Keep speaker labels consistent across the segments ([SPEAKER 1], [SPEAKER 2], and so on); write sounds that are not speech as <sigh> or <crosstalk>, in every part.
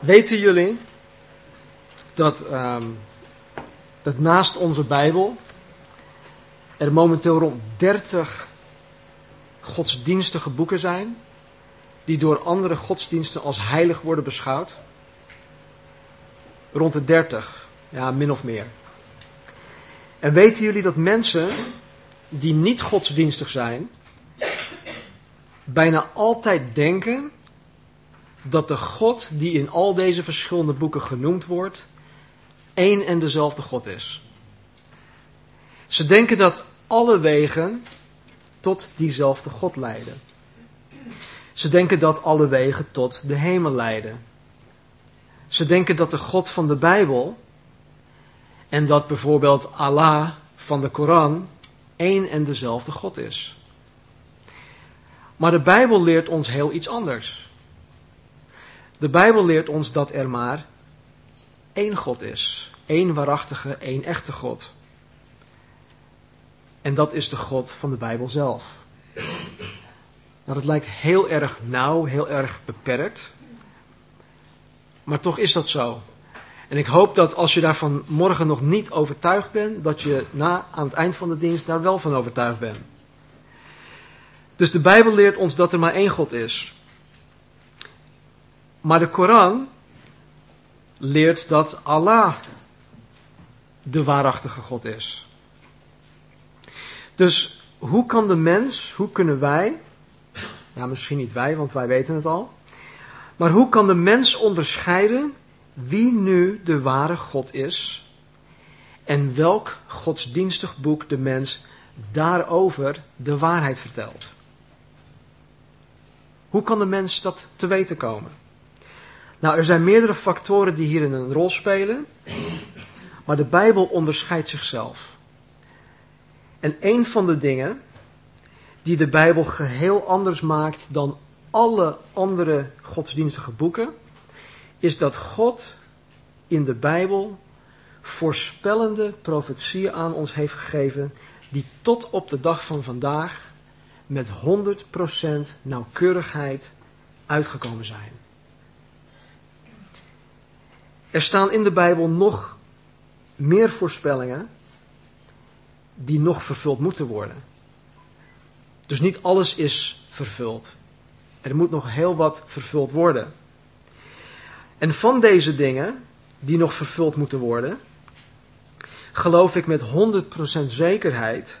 [SPEAKER 1] Weten jullie dat, ehm, dat naast onze Bijbel er momenteel rond 30 godsdienstige boeken zijn die door andere godsdiensten als heilig worden beschouwd? Rond de 30, ja, min of meer. En weten jullie dat mensen die niet godsdienstig zijn, bijna altijd denken dat de God die in al deze verschillende boeken genoemd wordt, één en dezelfde God is. Ze denken dat alle wegen tot diezelfde God leiden. Ze denken dat alle wegen tot de hemel leiden. Ze denken dat de God van de Bijbel en dat bijvoorbeeld Allah van de Koran één en dezelfde God is. Maar de Bijbel leert ons heel iets anders. De Bijbel leert ons dat er maar één God is. één waarachtige, één echte God. En dat is de God van de Bijbel zelf. Nou, dat lijkt heel erg nauw, heel erg beperkt. Maar toch is dat zo. En ik hoop dat als je daarvan morgen nog niet overtuigd bent, dat je na, aan het eind van de dienst daar wel van overtuigd bent. Dus de Bijbel leert ons dat er maar één God is. Maar de Koran leert dat Allah de waarachtige God is. Dus hoe kan de mens, hoe kunnen wij, ja misschien niet wij, want wij weten het al, maar hoe kan de mens onderscheiden wie nu de ware God is en welk godsdienstig boek de mens daarover de waarheid vertelt? Hoe kan de mens dat te weten komen? Nou, er zijn meerdere factoren die hierin een rol spelen, maar de Bijbel onderscheidt zichzelf. En een van de dingen die de Bijbel geheel anders maakt dan alle andere godsdienstige boeken, is dat God in de Bijbel voorspellende profetieën aan ons heeft gegeven, die tot op de dag van vandaag met 100% nauwkeurigheid uitgekomen zijn. Er staan in de Bijbel nog meer voorspellingen die nog vervuld moeten worden. Dus niet alles is vervuld. Er moet nog heel wat vervuld worden. En van deze dingen, die nog vervuld moeten worden, geloof ik met 100% zekerheid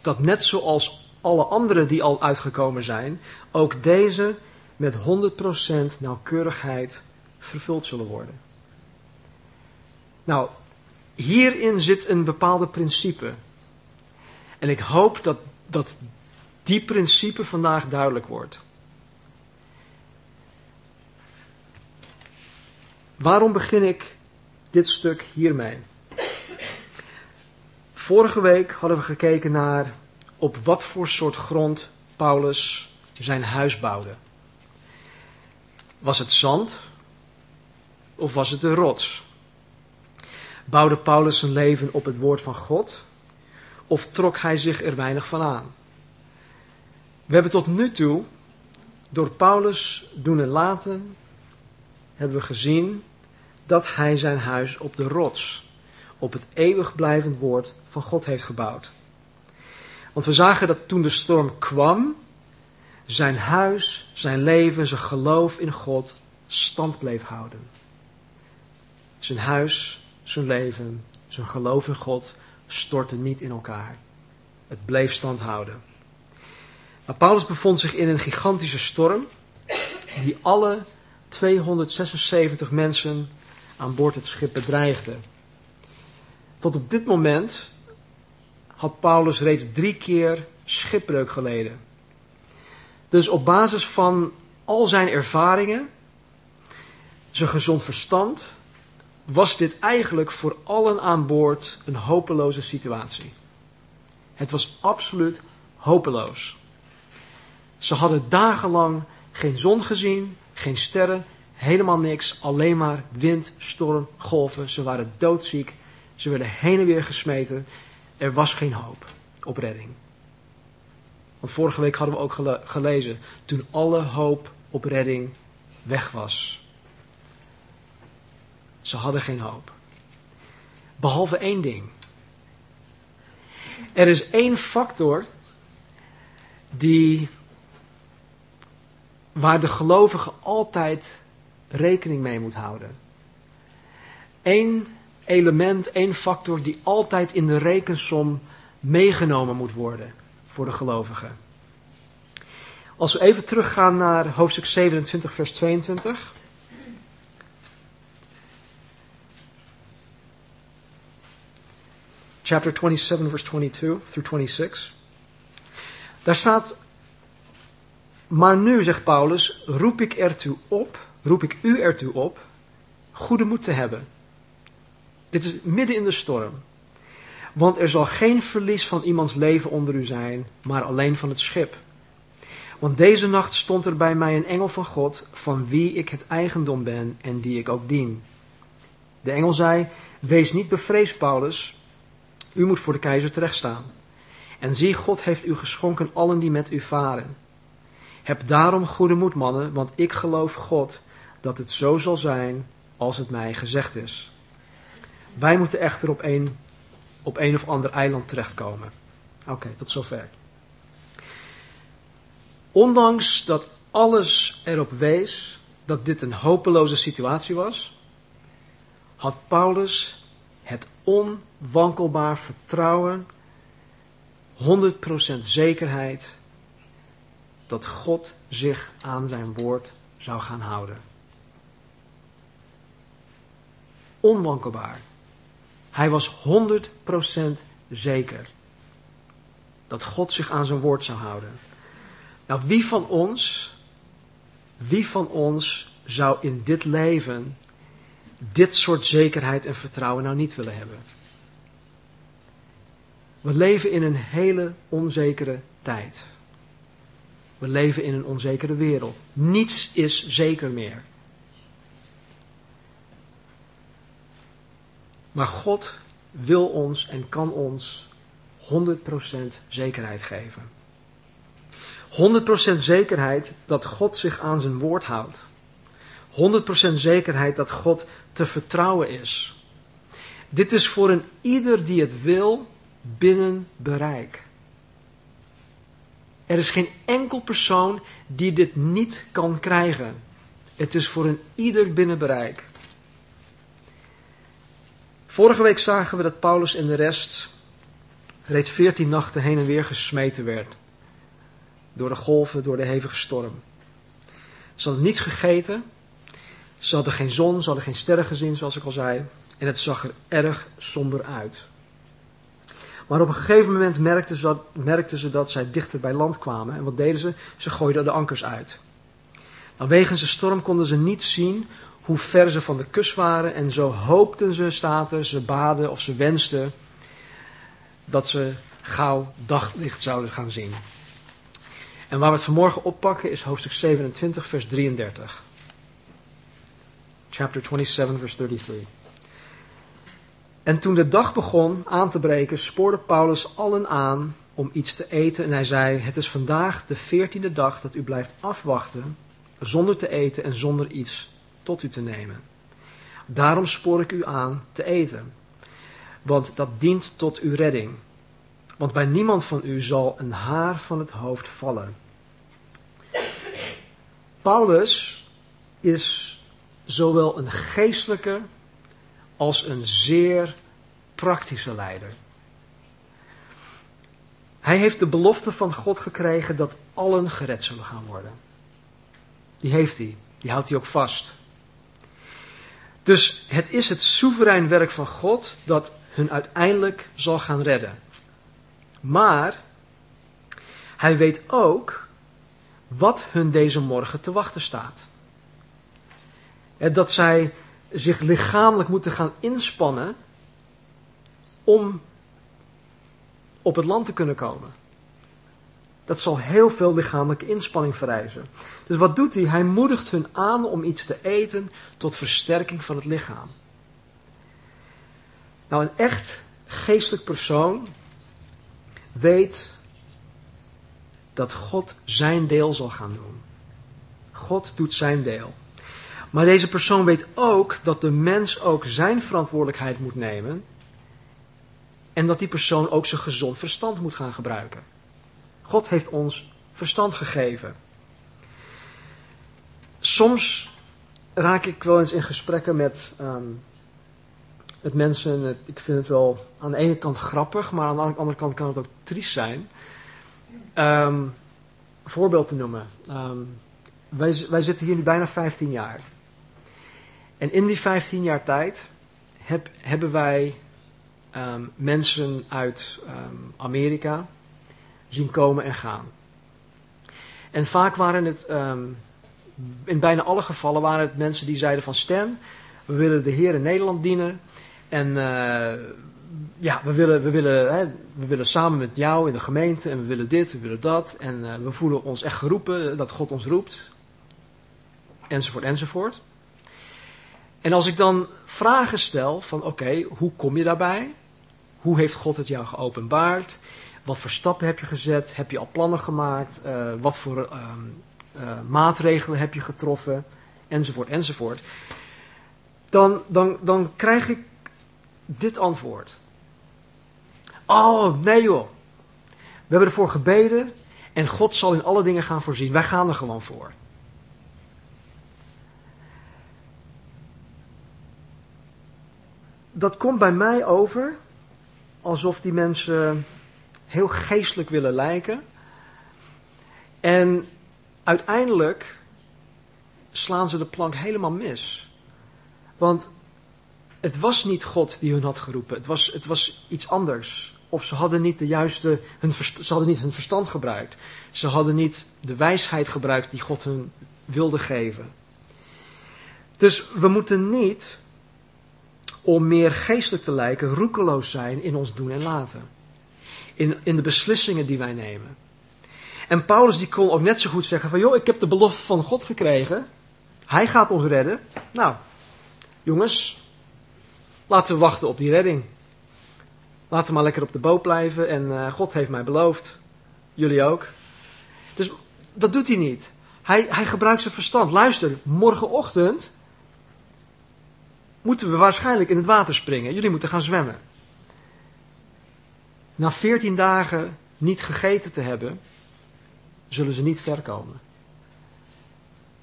[SPEAKER 1] dat net zoals alle andere die al uitgekomen zijn, ook deze met 100% nauwkeurigheid vervuld zullen worden. Nou, hierin zit een bepaalde principe. En ik hoop dat, dat die principe vandaag duidelijk wordt. Waarom begin ik dit stuk hiermee? Vorige week hadden we gekeken naar op wat voor soort grond Paulus zijn huis bouwde. Was het zand of was het de rots? Bouwde Paulus zijn leven op het woord van God of trok hij zich er weinig van aan? We hebben tot nu toe door Paulus doen en laten hebben we gezien dat hij zijn huis op de rots, op het eeuwig blijvend woord van God heeft gebouwd. Want we zagen dat toen de storm kwam, zijn huis, zijn leven, zijn geloof in God stand bleef houden. Zijn huis, zijn leven, zijn geloof in God stortte niet in elkaar. Het bleef stand houden. Paulus bevond zich in een gigantische storm die alle 276 mensen aan boord het schip bedreigde. Tot op dit moment had Paulus reeds drie keer schipbreuk geleden. Dus op basis van al zijn ervaringen, zijn gezond verstand, was dit eigenlijk voor allen aan boord een hopeloze situatie. Het was absoluut hopeloos. Ze hadden dagenlang geen zon gezien, geen sterren, helemaal niks. Alleen maar wind, storm, golven. Ze waren doodziek. Ze werden heen en weer gesmeten. Er was geen hoop op redding. Want vorige week hadden we ook gelezen. Toen alle hoop op redding weg was. Ze hadden geen hoop. Behalve één ding. Er is één factor die, waar de gelovige altijd rekening mee moet houden. Eén element, één factor die altijd in de rekensom meegenomen moet worden voor de gelovigen. Als we even teruggaan naar hoofdstuk 27, vers 22. Chapter 27, verse 22 through 26. Daar staat, maar nu, zegt Paulus, roep ik ertoe op, roep ik u ertoe op, goede moed te hebben. Dit is midden in de storm. Want er zal geen verlies van iemands leven onder u zijn, maar alleen van het schip. Want deze nacht stond er bij mij een engel van God, van wie ik het eigendom ben en die ik ook dien. De engel zei, wees niet bevreesd, Paulus, u moet voor de keizer terechtstaan. En zie, God heeft u geschonken allen die met u varen. Heb daarom goede moed, mannen, want ik geloof God dat het zo zal zijn als het mij gezegd is. Wij moeten echter op een, op een of ander eiland terechtkomen. Oké, tot zover. Ondanks dat alles erop wees dat dit een hopeloze situatie was, had Paulus het onwankelbaar vertrouwen, 100% zekerheid dat God zich aan zijn woord zou gaan houden. Onwankelbaar. Hij was 100% zeker dat God zich aan zijn woord zou houden. Nou, wie van ons, wie van ons zou in dit leven dit soort zekerheid en vertrouwen nou niet willen hebben? We leven in een hele onzekere tijd. We leven in een onzekere wereld. Niets is zeker meer. Maar God wil ons en kan ons 100% zekerheid geven. 100% zekerheid dat God zich aan zijn woord houdt. 100% zekerheid dat God te vertrouwen is. Dit is voor een ieder die het wil binnen bereik. Er is geen enkel persoon die dit niet kan krijgen. Het is voor een ieder binnen bereik. Vorige week zagen we dat Paulus en de rest reeds veertien nachten heen en weer gesmeten werd. Door de golven, door de hevige storm. Ze hadden niets gegeten. Ze hadden geen zon, ze hadden geen sterren gezien, zoals ik al zei. En het zag er erg somber uit. Maar op een gegeven moment merkten ze, dat, merkten ze dat zij dichter bij land kwamen. En wat deden ze? Ze gooiden de ankers uit. Nou, wegens de storm konden ze niet zien hoe ver ze van de kust waren. En zo hoopten ze, staat ze baden of ze wensten dat ze gauw daglicht zouden gaan zien. En waar we het vanmorgen oppakken is hoofdstuk 27, vers 33. Chapter 27, vers 33. En toen de dag begon aan te breken, spoorde Paulus allen aan om iets te eten. En hij zei: Het is vandaag de veertiende dag dat u blijft afwachten, zonder te eten en zonder iets tot u te nemen. Daarom spoor ik u aan te eten, want dat dient tot uw redding. Want bij niemand van u zal een haar van het hoofd vallen. Paulus is zowel een geestelijke als een zeer praktische leider. Hij heeft de belofte van God gekregen dat allen gered zullen gaan worden. Die heeft hij. Die houdt hij ook vast. Dus het is het soeverein werk van God dat hun uiteindelijk zal gaan redden. Maar hij weet ook wat hun deze morgen te wachten staat. Dat zij zich lichamelijk moeten gaan inspannen om op het land te kunnen komen. Dat zal heel veel lichamelijke inspanning vereisen. Dus wat doet hij? Hij moedigt hun aan om iets te eten tot versterking van het lichaam. Nou, een echt geestelijk persoon weet dat God zijn deel zal gaan doen. God doet zijn deel. Maar deze persoon weet ook dat de mens ook zijn verantwoordelijkheid moet nemen. En dat die persoon ook zijn gezond verstand moet gaan gebruiken. God heeft ons verstand gegeven. Soms raak ik wel eens in gesprekken met, um, mensen. Ik vind het wel aan de ene kant grappig, maar aan de andere kant kan het ook triest zijn. Um, voorbeeld te noemen. Um, wij, wij zitten hier nu bijna 15 jaar. En in die 15 jaar tijd heb, hebben wij um, mensen uit um, Amerika zien komen en gaan. En vaak waren het, um, in bijna alle gevallen waren het mensen die zeiden van Stan, we willen de Heer in Nederland dienen. En uh, ja, we willen, we, willen, hè, we willen samen met jou in de gemeente en we willen dit, we willen dat. En uh, we voelen ons echt geroepen, dat God ons roept. Enzovoort, enzovoort. En als ik dan vragen stel van oké, hoe kom je daarbij? Hoe heeft God het jou geopenbaard? Wat voor stappen heb je gezet? Heb je al plannen gemaakt? Uh, wat voor uh, uh, maatregelen heb je getroffen? Enzovoort, enzovoort. Dan, dan, dan krijg ik dit antwoord. Oh, nee joh. We hebben ervoor gebeden en God zal in alle dingen gaan voorzien. Wij gaan er gewoon voor. Dat komt bij mij over alsof die mensen heel geestelijk willen lijken. En uiteindelijk slaan ze de plank helemaal mis. Want het was niet God die hun had geroepen. Het was, het was iets anders. Of ze hadden niet de juiste, hun, ze hadden niet hun verstand gebruikt. Ze hadden niet de wijsheid gebruikt die God hun wilde geven. Dus we moeten niet, om meer geestelijk te lijken, roekeloos zijn in ons doen en laten. In, in de beslissingen die wij nemen. En Paulus die kon ook net zo goed zeggen van, joh, ik heb de belofte van God gekregen. Hij gaat ons redden. Nou, jongens, laten we wachten op die redding. Laten we maar lekker op de boot blijven en uh, God heeft mij beloofd. Jullie ook. Dus dat doet hij niet. Hij, hij gebruikt zijn verstand. Luister, morgenochtend moeten we waarschijnlijk in het water springen. Jullie moeten gaan zwemmen. Na veertien dagen niet gegeten te hebben, zullen ze niet ver komen.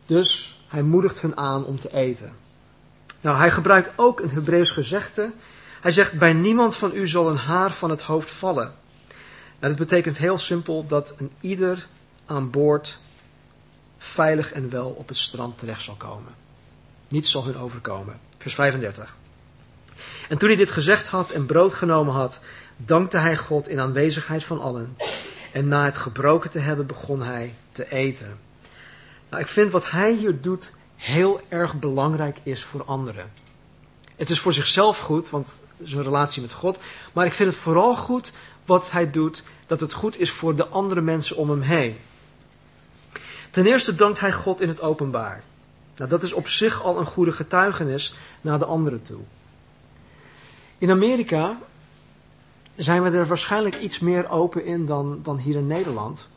[SPEAKER 1] Dus hij moedigt hun aan om te eten. Nou, hij gebruikt ook een Hebreeuws gezegde. Hij zegt, bij niemand van u zal een haar van het hoofd vallen. Nou, dat betekent heel simpel dat een ieder aan boord veilig en wel op het strand terecht zal komen. Niets zal hun overkomen. Vers 35. En toen hij dit gezegd had en brood genomen had, dankte hij God in aanwezigheid van allen. En na het gebroken te hebben, begon hij te eten. Nou, ik vind wat hij hier doet heel erg belangrijk is voor anderen. Het is voor zichzelf goed, want zijn relatie met God. Maar ik vind het vooral goed wat hij doet, dat het goed is voor de andere mensen om hem heen. Ten eerste dankt hij God in het openbaar. Nou, dat is op zich al een goede getuigenis naar de anderen toe. In Amerika zijn we er waarschijnlijk iets meer open in dan, dan hier in Nederland.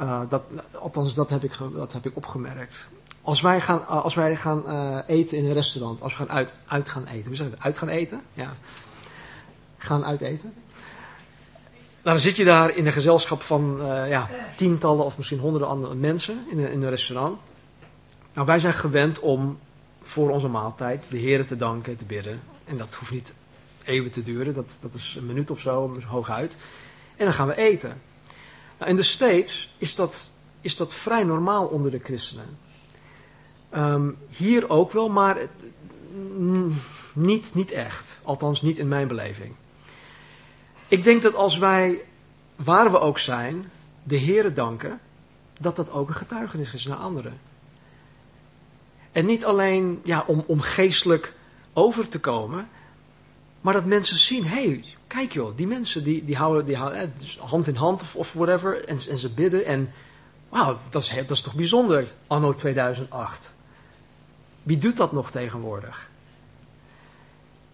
[SPEAKER 1] Uh, dat, althans, dat heb, ik, dat heb ik opgemerkt. Als wij gaan, uh, als wij gaan uh, eten in een restaurant, als we gaan uit, uit gaan eten, we zeggen uit gaan eten, ja, gaan uiteten. Nou, dan zit je daar in een gezelschap van ja, tientallen of misschien honderden andere mensen in een, in een restaurant. Nou, wij zijn gewend om voor onze maaltijd de heren te danken, te bidden. En dat hoeft niet eeuwen te duren, dat, dat is een minuut of zo, hooguit. En dan gaan we eten. Nou, in de States is dat, is dat vrij normaal onder de christenen. Um, hier ook wel, maar niet, niet echt. Althans, niet in mijn beleving. Ik denk dat als wij, waar we ook zijn, de Heeren danken, dat dat ook een getuigenis is naar anderen. En niet alleen ja, om, om geestelijk over te komen, maar dat mensen zien, hé, hey, kijk joh, die mensen die, die houden, die houden eh, dus hand in hand of, whatever, en, en ze bidden en wauw, dat is, dat is toch bijzonder, anno 2008. Wie doet dat nog tegenwoordig?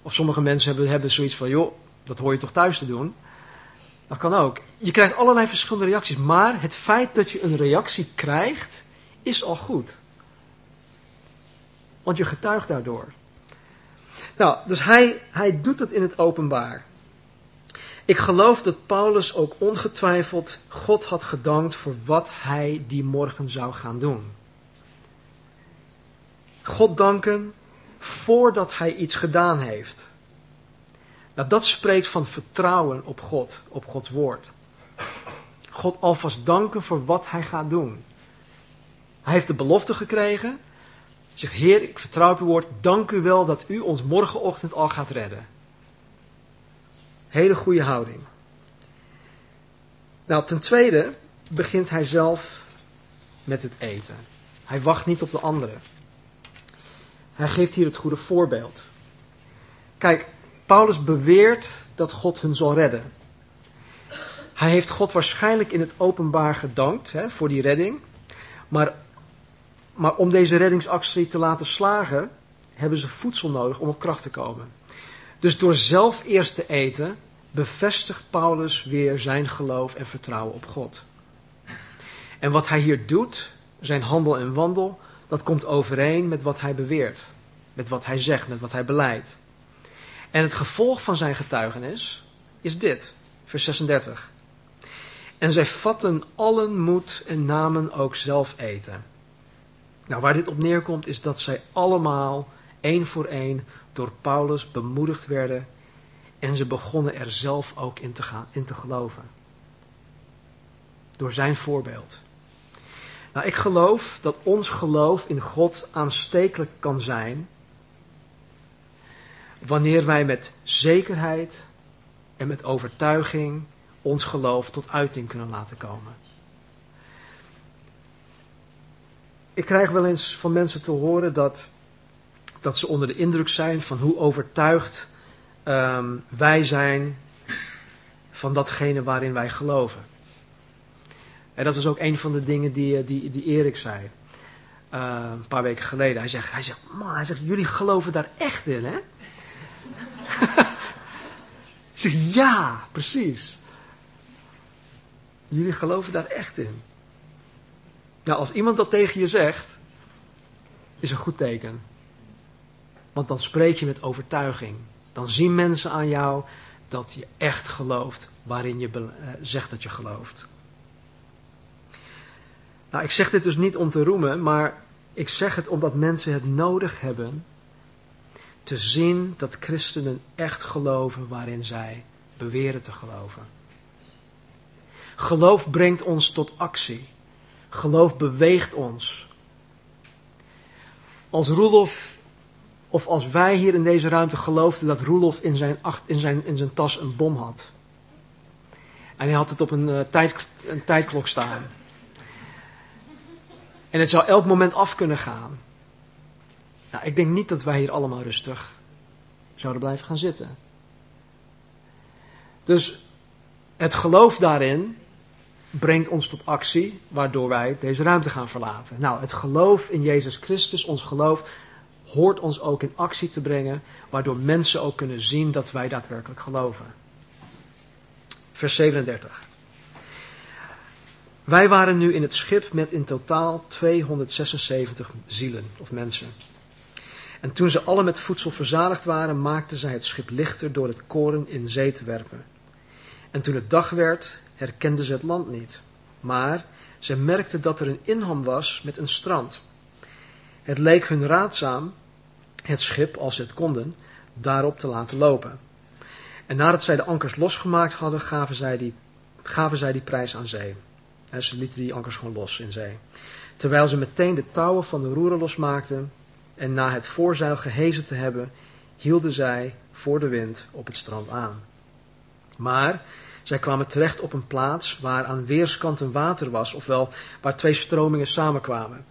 [SPEAKER 1] Of sommige mensen hebben, hebben zoiets van, joh, dat hoor je toch thuis te doen? Dat kan ook. Je krijgt allerlei verschillende reacties, maar het feit dat je een reactie krijgt, is al goed. Want je getuigt daardoor. Nou, dus hij, hij doet het in het openbaar. Ik geloof dat Paulus ook ongetwijfeld God had gedankt voor wat hij die morgen zou gaan doen. God danken voordat hij iets gedaan heeft. Nou, dat spreekt van vertrouwen op God, op Gods woord. God alvast danken voor wat hij gaat doen. Hij heeft de belofte gekregen. Zegt, Heer, ik vertrouw op uw woord. Dank u wel dat u ons morgenochtend al gaat redden. Hele goede houding. Nou, ten tweede begint hij zelf met het eten. Hij wacht niet op de anderen. Hij geeft hier het goede voorbeeld. Kijk, Paulus beweert dat God hun zal redden. Hij heeft God waarschijnlijk in het openbaar gedankt hè, voor die redding. Maar, maar om deze reddingsactie te laten slagen, hebben ze voedsel nodig om op kracht te komen. Dus door zelf eerst te eten, bevestigt Paulus weer zijn geloof en vertrouwen op God. En wat hij hier doet, zijn handel en wandel, dat komt overeen met wat hij beweert, met wat hij zegt, met wat hij beleidt. En het gevolg van zijn getuigenis is dit, vers 36. En zij vatten allen moed en namen ook zelf eten. Nou, waar dit op neerkomt is dat zij allemaal, één voor één, door Paulus bemoedigd werden en ze begonnen er zelf ook in te, gaan, in te geloven. Door zijn voorbeeld. Nou, ik geloof dat ons geloof in God aanstekelijk kan zijn wanneer wij met zekerheid en met overtuiging ons geloof tot uiting kunnen laten komen. Ik krijg wel eens van mensen te horen dat, dat ze onder de indruk zijn van hoe overtuigd um, wij zijn van datgene waarin wij geloven. En dat was ook een van de dingen die, eh, die, die Erik zei. Uh, een paar weken geleden. Hij zegt, hij zegt, man, hij zegt, jullie geloven daar echt in, hè? <laughs> zeg, ja, precies. Jullie geloven daar echt in. Nou, als iemand dat tegen je zegt, is een goed teken. Want dan spreek je met overtuiging. Dan zien mensen aan jou dat je echt gelooft waarin je eh, zegt dat je gelooft. Nou, ik zeg dit dus niet om te roemen, maar ik zeg het omdat mensen het nodig hebben te zien dat christenen echt geloven waarin zij beweren te geloven. Geloof brengt ons tot actie. Geloof beweegt ons. Als Roelof, of als wij hier in deze ruimte geloofden dat Roelof in zijn, in zijn, in zijn tas een bom had. En hij had het op een, uh, tijd, een tijdklok staan. En het zou elk moment af kunnen gaan. Nou, ik denk niet dat wij hier allemaal rustig zouden blijven gaan zitten. Dus het geloof daarin brengt ons tot actie, waardoor wij deze ruimte gaan verlaten. Nou, het geloof in Jezus Christus, ons geloof, hoort ons ook in actie te brengen, waardoor mensen ook kunnen zien dat wij daadwerkelijk geloven. Vers 37. Wij waren nu in het schip met in totaal 276 zielen of mensen. En toen ze alle met voedsel verzadigd waren, maakten zij het schip lichter door het koren in zee te werpen. En toen het dag werd, herkenden ze het land niet. Maar ze merkten dat er een inham was met een strand. Het leek hun raadzaam het schip, als ze het konden, daarop te laten lopen. En nadat zij de ankers losgemaakt hadden, gaven zij die, gaven zij die prijs aan zee. En ze lieten die ankers gewoon los in zee. Terwijl ze meteen de touwen van de roeren losmaakten en na het voorzeil gehezen te hebben, hielden zij voor de wind op het strand aan. Maar zij kwamen terecht op een plaats waar aan weerskanten water was, ofwel waar twee stromingen samenkwamen.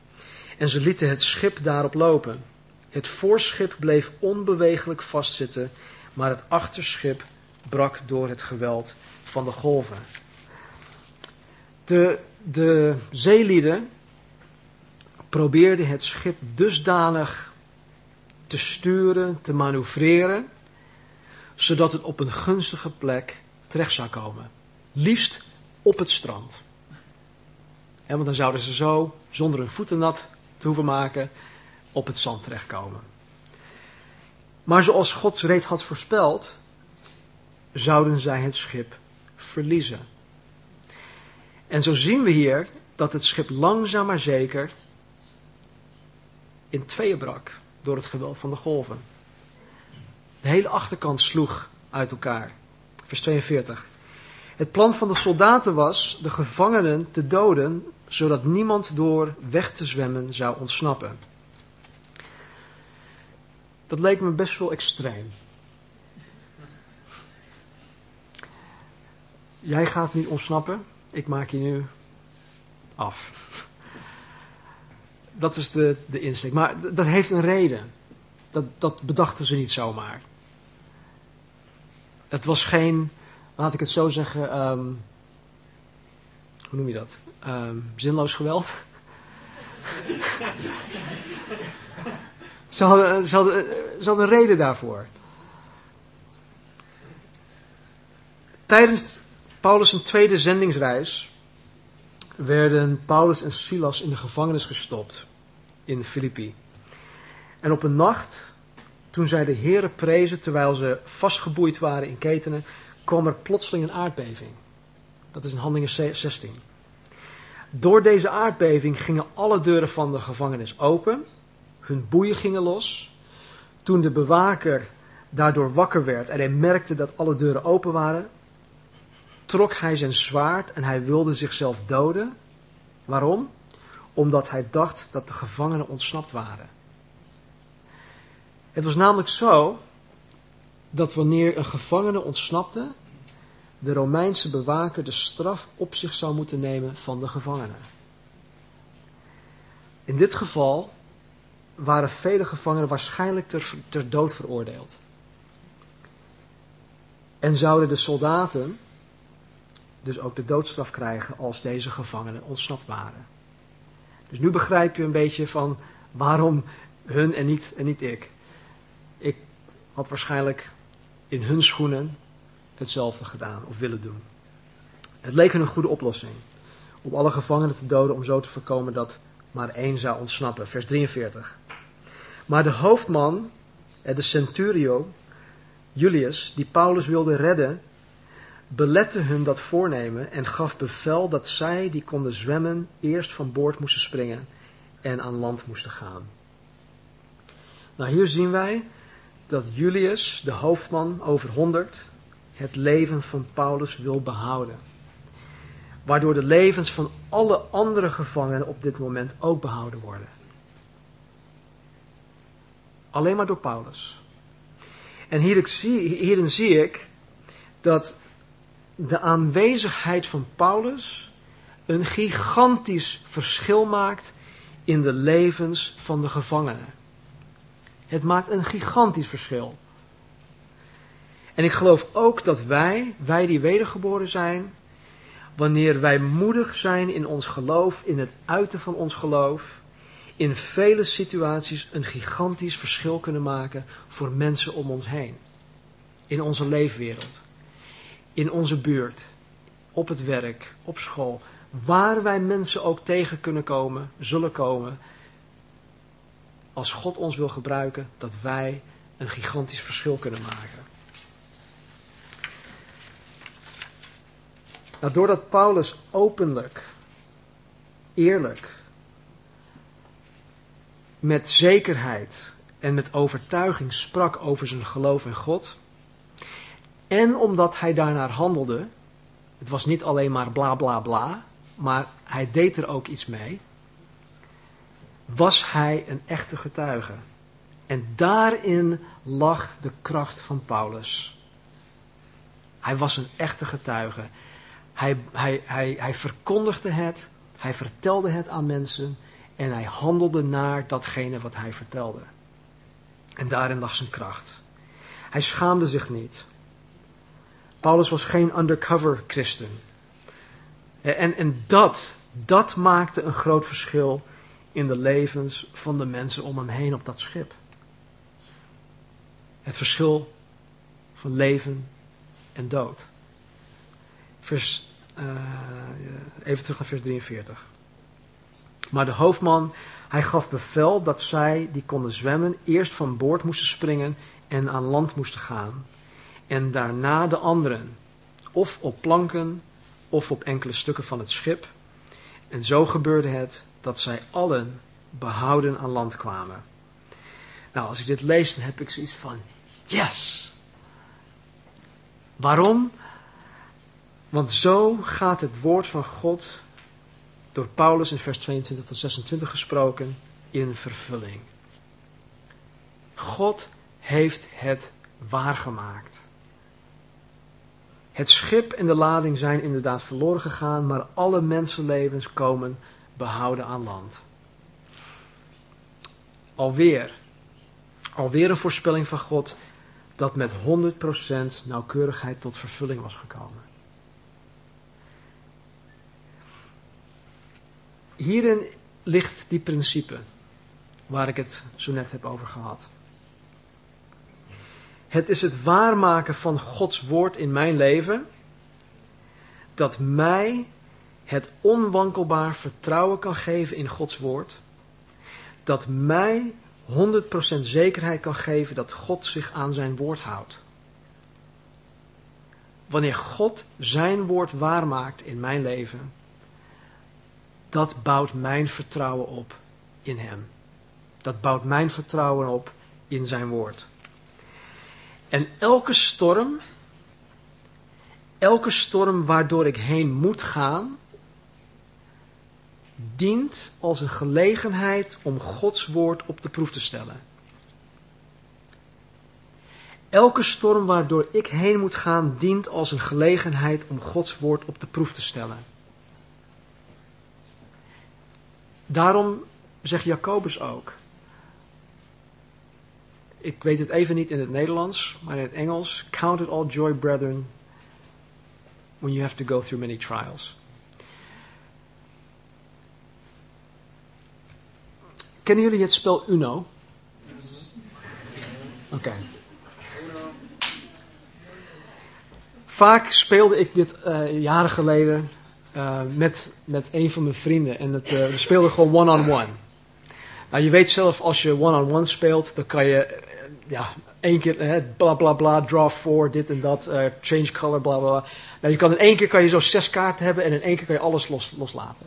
[SPEAKER 1] En ze lieten het schip daarop lopen. Het voorschip bleef onbewegelijk vastzitten, maar het achterschip brak door het geweld van de golven. De, de zeelieden probeerden het schip dusdanig te sturen, te manoeuvreren, zodat het op een gunstige plek terecht zou komen. Liefst op het strand. want dan zouden ze zo, zonder hun voeten nat te hoeven maken, op het zand terechtkomen. Maar zoals God reeds had voorspeld, zouden zij het schip verliezen. En zo zien we hier dat het schip langzaam maar zeker in tweeën brak door het geweld van de golven. De hele achterkant sloeg uit elkaar. Vers 42. Het plan van de soldaten was de gevangenen te doden, zodat niemand door weg te zwemmen zou ontsnappen. Dat leek me best wel extreem. Jij gaat niet ontsnappen, ik maak je nu af. Dat is de, de insteek. Maar dat heeft een reden. Dat, dat bedachten ze niet zomaar. Het was geen, laat ik het zo zeggen, ehm, hoe noem je dat? Ehm, zinloos geweld. <laughs> ze, hadden, ze, hadden, ze hadden een reden daarvoor. Tijdens Paulus' tweede zendingsreis werden Paulus en Silas in de gevangenis gestopt in Filippi. En op een nacht, toen zij de Heeren prezen terwijl ze vastgeboeid waren in ketenen, kwam er plotseling een aardbeving. Dat is in Handelingen 16. Door deze aardbeving gingen alle deuren van de gevangenis open, hun boeien gingen los. Toen de bewaker daardoor wakker werd en hij merkte dat alle deuren open waren, trok hij zijn zwaard en hij wilde zichzelf doden. Waarom? Omdat hij dacht dat de gevangenen ontsnapt waren. Het was namelijk zo dat wanneer een gevangene ontsnapte, de Romeinse bewaker de straf op zich zou moeten nemen van de gevangenen. In dit geval waren vele gevangenen waarschijnlijk ter, dood veroordeeld. En zouden de soldaten dus ook de doodstraf krijgen als deze gevangenen ontsnapt waren. Dus nu begrijp je een beetje van waarom hun en niet, en niet. Ik had waarschijnlijk in hun schoenen hetzelfde gedaan of willen doen. Het leek een goede oplossing om alle gevangenen te doden om zo te voorkomen dat maar één zou ontsnappen. Vers 43. Maar de hoofdman, eh, de centurio, Julius, die Paulus wilde redden, belette hun dat voornemen en gaf bevel dat zij die konden zwemmen eerst van boord moesten springen en aan land moesten gaan. Nou, hier zien wij dat Julius, de hoofdman over 100, het leven van Paulus wil behouden. Waardoor de levens van alle andere gevangenen op dit moment ook behouden worden. Alleen maar door Paulus. En hierin zie ik dat de aanwezigheid van Paulus een gigantisch verschil maakt in de levens van de gevangenen. Het maakt een gigantisch verschil. En ik geloof ook dat wij, wij die wedergeboren zijn, wanneer wij moedig zijn in ons geloof, in het uiten van ons geloof, in vele situaties een gigantisch verschil kunnen maken voor mensen om ons heen. In onze leefwereld in onze buurt, op het werk, op school, waar wij mensen ook tegen kunnen komen, zullen komen, als God ons wil gebruiken, dat wij een gigantisch verschil kunnen maken. Nou, doordat Paulus openlijk, eerlijk, met zekerheid en met overtuiging sprak over zijn geloof in God, en omdat hij daarnaar handelde, het was niet alleen maar bla bla bla, maar hij deed er ook iets mee, was hij een echte getuige. En daarin lag de kracht van Paulus. Hij was een echte getuige. Hij, hij, hij, hij verkondigde het, hij vertelde het aan mensen en hij handelde naar datgene wat hij vertelde. En daarin lag zijn kracht. Hij schaamde zich niet. Paulus was geen undercover christen. En, en dat, dat maakte een groot verschil in de levens van de mensen om hem heen op dat schip. Het verschil van leven en dood. Vers, uh, even terug naar vers 43. Maar de hoofdman, hij gaf bevel dat zij die konden zwemmen eerst van boord moesten springen en aan land moesten gaan. En daarna de anderen, of op planken of op enkele stukken van het schip. En zo gebeurde het dat zij allen behouden aan land kwamen. Nou, als ik dit lees, dan heb ik zoiets van, yes! Waarom? Want zo gaat het woord van God door Paulus in vers 22 tot 26 gesproken in vervulling. God heeft het waargemaakt. Het schip en de lading zijn inderdaad verloren gegaan, maar alle mensenlevens komen behouden aan land. Alweer, alweer een voorspelling van God dat met 100% nauwkeurigheid tot vervulling was gekomen. Hierin ligt die principe waar ik het zo net heb over gehad. Het is het waarmaken van Gods woord in mijn leven dat mij het onwankelbaar vertrouwen kan geven in Gods woord. Dat mij 100% zekerheid kan geven dat God zich aan zijn woord houdt. Wanneer God zijn woord waarmaakt in mijn leven, dat bouwt mijn vertrouwen op in Hem. Dat bouwt mijn vertrouwen op in zijn woord. En elke storm, elke storm waardoor ik heen moet gaan, dient als een gelegenheid om Gods woord op de proef te stellen. Elke storm waardoor ik heen moet gaan, dient als een gelegenheid om Gods woord op de proef te stellen. Daarom zegt Jacobus ook. Ik weet het even niet in het Nederlands, maar in het Engels. Count it all joy, brethren, when you have to go through many trials. Kennen jullie het spel Uno? Oké. Vaak speelde ik dit uh, jaren geleden uh, met, met een van mijn vrienden. En het, uh, we speelden gewoon one-on-one. Nou, je weet zelf, als je one-on-one speelt, dan kan je ja, één keer uh, bla bla bla, draw four, dit en dat, change color, bla bla. Nou, je kan in één keer kan je zo zes kaarten hebben en in één keer kan je alles los, loslaten.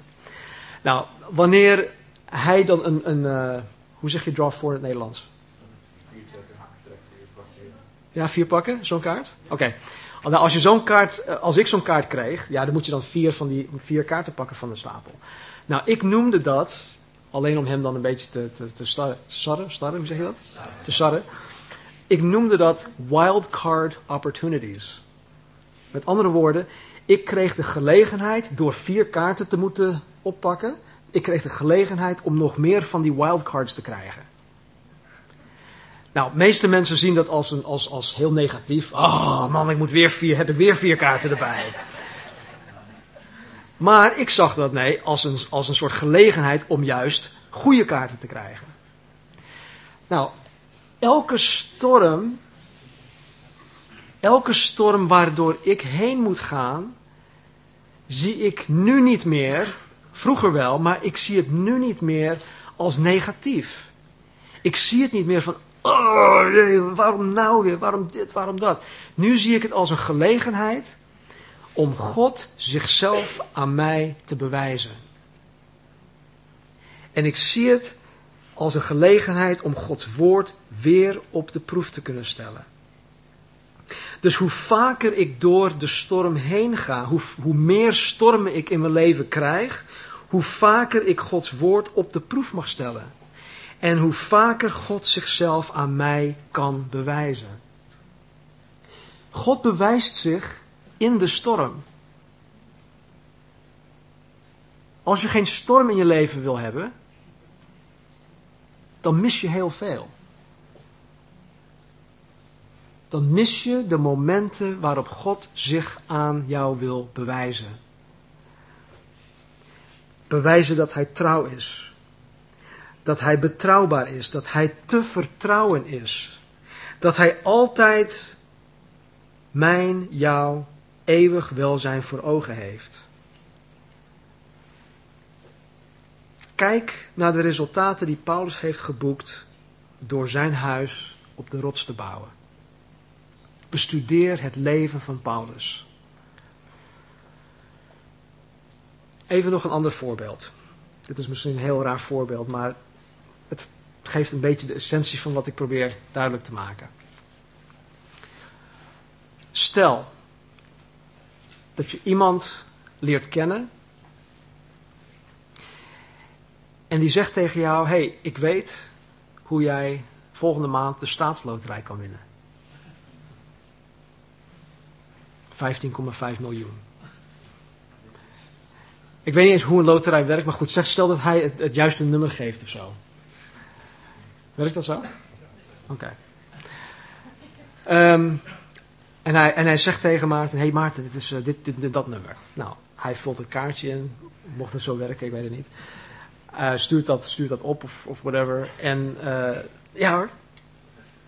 [SPEAKER 1] Nou, wanneer hij dan een, een hoe zeg je draw four in het Nederlands? Ja, vier pakken, zo'n kaart? Oké. Nou, als je zo'n kaart, eh, als ik zo'n kaart kreeg, ja, dan moet je dan vier van die vier kaarten pakken van de stapel. Nou, ik noemde dat, alleen om hem dan een beetje te, te, te starren, starren, hoe zeg je dat? Te sarren. Ik noemde dat wild card opportunities. Met andere woorden, ik kreeg de gelegenheid door vier kaarten te moeten oppakken. Ik kreeg de gelegenheid om nog meer van die wildcards te krijgen. Nou, de meeste mensen zien dat als, een, als, als heel negatief. Oh man, ik moet weer vier, heb ik weer vier kaarten erbij. Maar ik zag dat nee, als een, als een soort gelegenheid om juist goede kaarten te krijgen. Nou, elke storm, elke storm waardoor ik heen moet gaan, zie ik nu niet meer, vroeger wel, maar ik zie het nu niet meer als negatief. Ik zie het niet meer van, Oh, waarom nou weer? Waarom dit? Waarom dat? Nu zie ik het als een gelegenheid om God zichzelf aan mij te bewijzen. En ik zie het als een gelegenheid om Gods woord weer op de proef te kunnen stellen. Dus hoe vaker ik door de storm heen ga, hoe, hoe meer stormen ik in mijn leven krijg, hoe vaker ik Gods woord op de proef mag stellen. En hoe vaker God zichzelf aan mij kan bewijzen. God bewijst zich in de storm. Als je geen storm in je leven wil hebben, dan mis je heel veel. Dan mis je de momenten waarop God zich aan jou wil bewijzen. Bewijzen dat Hij trouw is dat hij betrouwbaar is, dat hij te vertrouwen is. Dat hij altijd mijn, jouw eeuwig welzijn voor ogen heeft. Kijk naar de resultaten die Paulus heeft geboekt door zijn huis op de rots te bouwen. Bestudeer het leven van Paulus. Even nog een ander voorbeeld. Dit is misschien een heel raar voorbeeld, maar het geeft een beetje de essentie van wat ik probeer duidelijk te maken. Stel dat je iemand leert kennen en die zegt tegen jou: hey, ik weet hoe jij volgende maand de staatsloterij kan winnen. 15,5 miljoen. Ik weet niet eens hoe een loterij werkt, maar goed, zeg, stel dat hij het, juiste nummer geeft of zo. Werkt dat zo? Oké. Ehm, en, hij, en hij zegt tegen Maarten: Hé hey Maarten, dit is uh, dit, dit, dat nummer. Nou, hij vult het kaartje in, mocht het zo werken, ik weet het niet. Uh, stuurt, dat, stuurt dat op of, of whatever. En uh, ja hoor,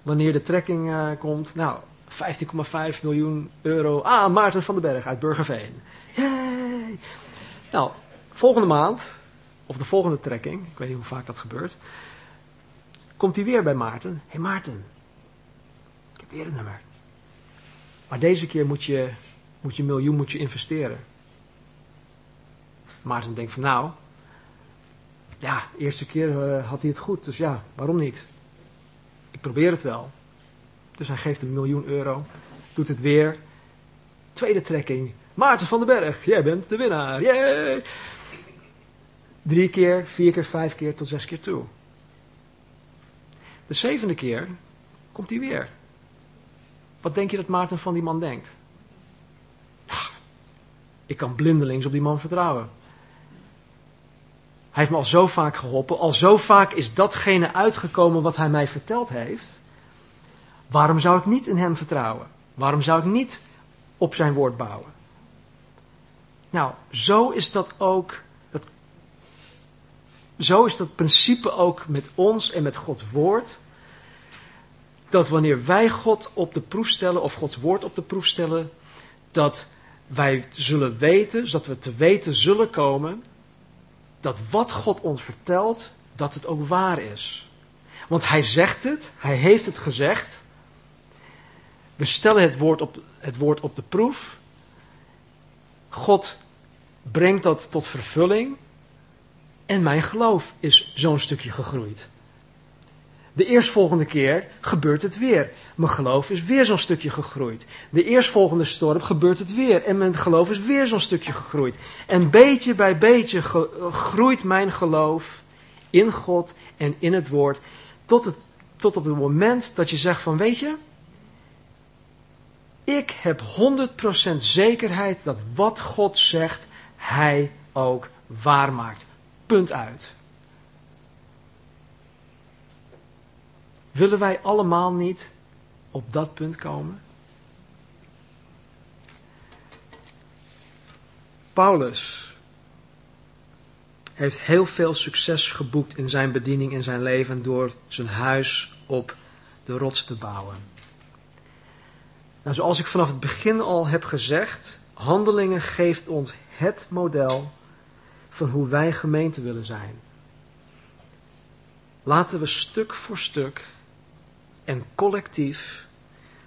[SPEAKER 1] wanneer de trekking komt, nou, 15,5 miljoen euro. Ah, Maarten van den Berg uit Burgerveen. Yay! Nou, volgende maand, of de volgende trekking, ik weet niet hoe vaak dat gebeurt, komt hij weer bij Maarten. Hé hey Maarten, ik heb weer een nummer. Maar deze keer moet je, moet je een miljoen moet je investeren. Maarten denkt van nou, ja, eerste keer uh, had hij het goed, dus ja, waarom niet? Ik probeer het wel. Dus hij geeft een miljoen euro, doet het weer. Tweede trekking, Maarten van den Berg, jij bent de winnaar. Yay! Drie keer, vier keer, vijf keer tot zes keer toe. De zevende keer komt hij weer. Wat denk je dat Maarten van die man denkt? ik kan blindelings op die man vertrouwen. Hij heeft me al zo vaak geholpen, al zo vaak is datgene uitgekomen wat hij mij verteld heeft. Waarom zou ik niet in hem vertrouwen? Waarom zou ik niet op zijn woord bouwen? Nou, zo is dat ook. Dat, zo is dat principe ook met ons en met Gods woord. Dat wanneer wij God op de proef stellen, of Gods woord op de proef stellen, dat wij zullen weten, zodat we te weten zullen komen, dat wat God ons vertelt, dat het ook waar is. Want hij zegt het, hij heeft het gezegd. We stellen het woord op, het woord op de proef. God brengt dat tot vervulling. En mijn geloof is zo'n stukje gegroeid. De eerstvolgende keer gebeurt het weer. Mijn geloof is weer zo'n stukje gegroeid. De eerstvolgende storm gebeurt het weer. En mijn geloof is weer zo'n stukje gegroeid. En beetje bij beetje groeit mijn geloof in God en in het woord. Tot, het, tot op het moment dat je zegt van weet je, ik heb 100% zekerheid dat wat God zegt, hij ook waar maakt. Punt uit. Willen wij allemaal niet op dat punt komen? Paulus heeft heel veel succes geboekt in zijn bediening in zijn leven door zijn huis op de rots te bouwen. Nou, zoals ik vanaf het begin al heb gezegd, Handelingen geeft ons het model van hoe wij gemeente willen zijn. Laten we stuk voor stuk en collectief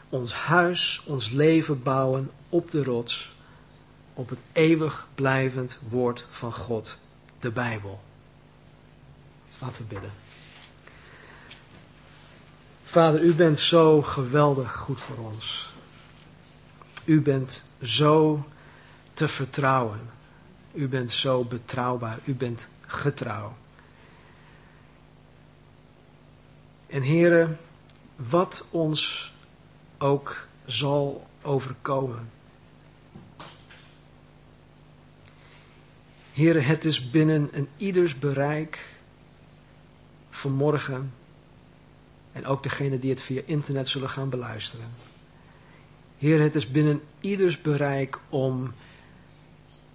[SPEAKER 1] ons huis, ons leven bouwen op de rots, op het eeuwig blijvend woord van God, de Bijbel. Laten we bidden. Vader, u bent zo geweldig goed voor ons. U bent zo te vertrouwen. U bent zo betrouwbaar. U bent getrouw. En heren, wat ons ook zal overkomen. Heren, het is binnen een ieders bereik vanmorgen en ook degene die het via internet zullen gaan beluisteren. Heer, het is binnen ieders bereik om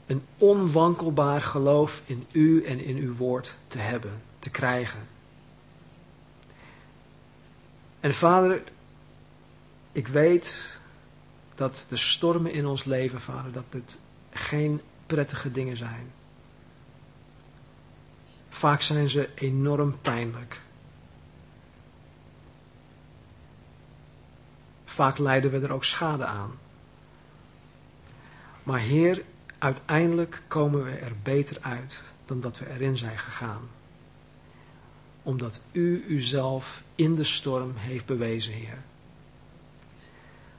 [SPEAKER 1] een onwankelbaar geloof in u en in uw woord te hebben, te krijgen. En vader, ik weet dat de stormen in ons leven, vader, dat het geen prettige dingen zijn. Vaak zijn ze enorm pijnlijk. Vaak lijden we er ook schade aan. Maar Heer, uiteindelijk komen we er beter uit dan dat we erin zijn gegaan. Omdat U uzelf in de storm heeft bewezen, Heer.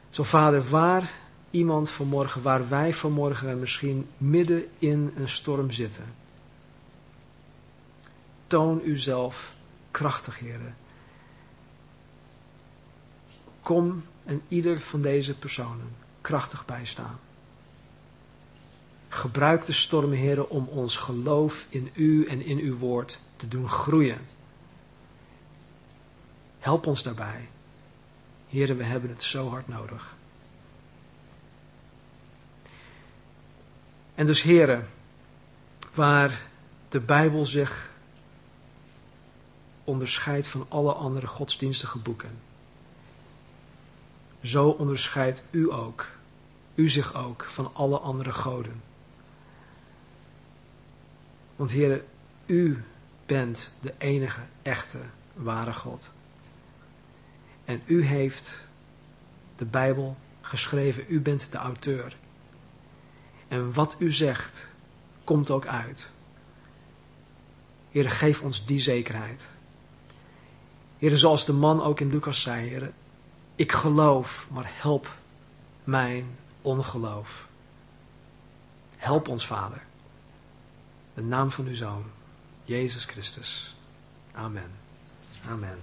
[SPEAKER 1] Zo Vader, waar iemand vanmorgen, waar wij vanmorgen misschien midden in een storm zitten. Toon uzelf krachtig, heren. Kom en ieder van deze personen krachtig bijstaan. Gebruik de storm, heren, om ons geloof in u en in uw woord te doen groeien. Help ons daarbij. Heren, we hebben het zo hard nodig. En dus heren, waar de Bijbel zich onderscheidt van alle andere godsdienstige boeken. Zo onderscheidt u ook, u zich ook van alle andere goden. Want heren, u bent de enige echte ware God. En u heeft de Bijbel geschreven, u bent de auteur. En wat u zegt, komt ook uit. Heer, geef ons die zekerheid. Heer, zoals de man ook in Lucas zei, Heer, ik geloof, maar help mijn ongeloof. Help ons, Vader. De naam van uw Zoon, Jezus Christus. Amen. Amen.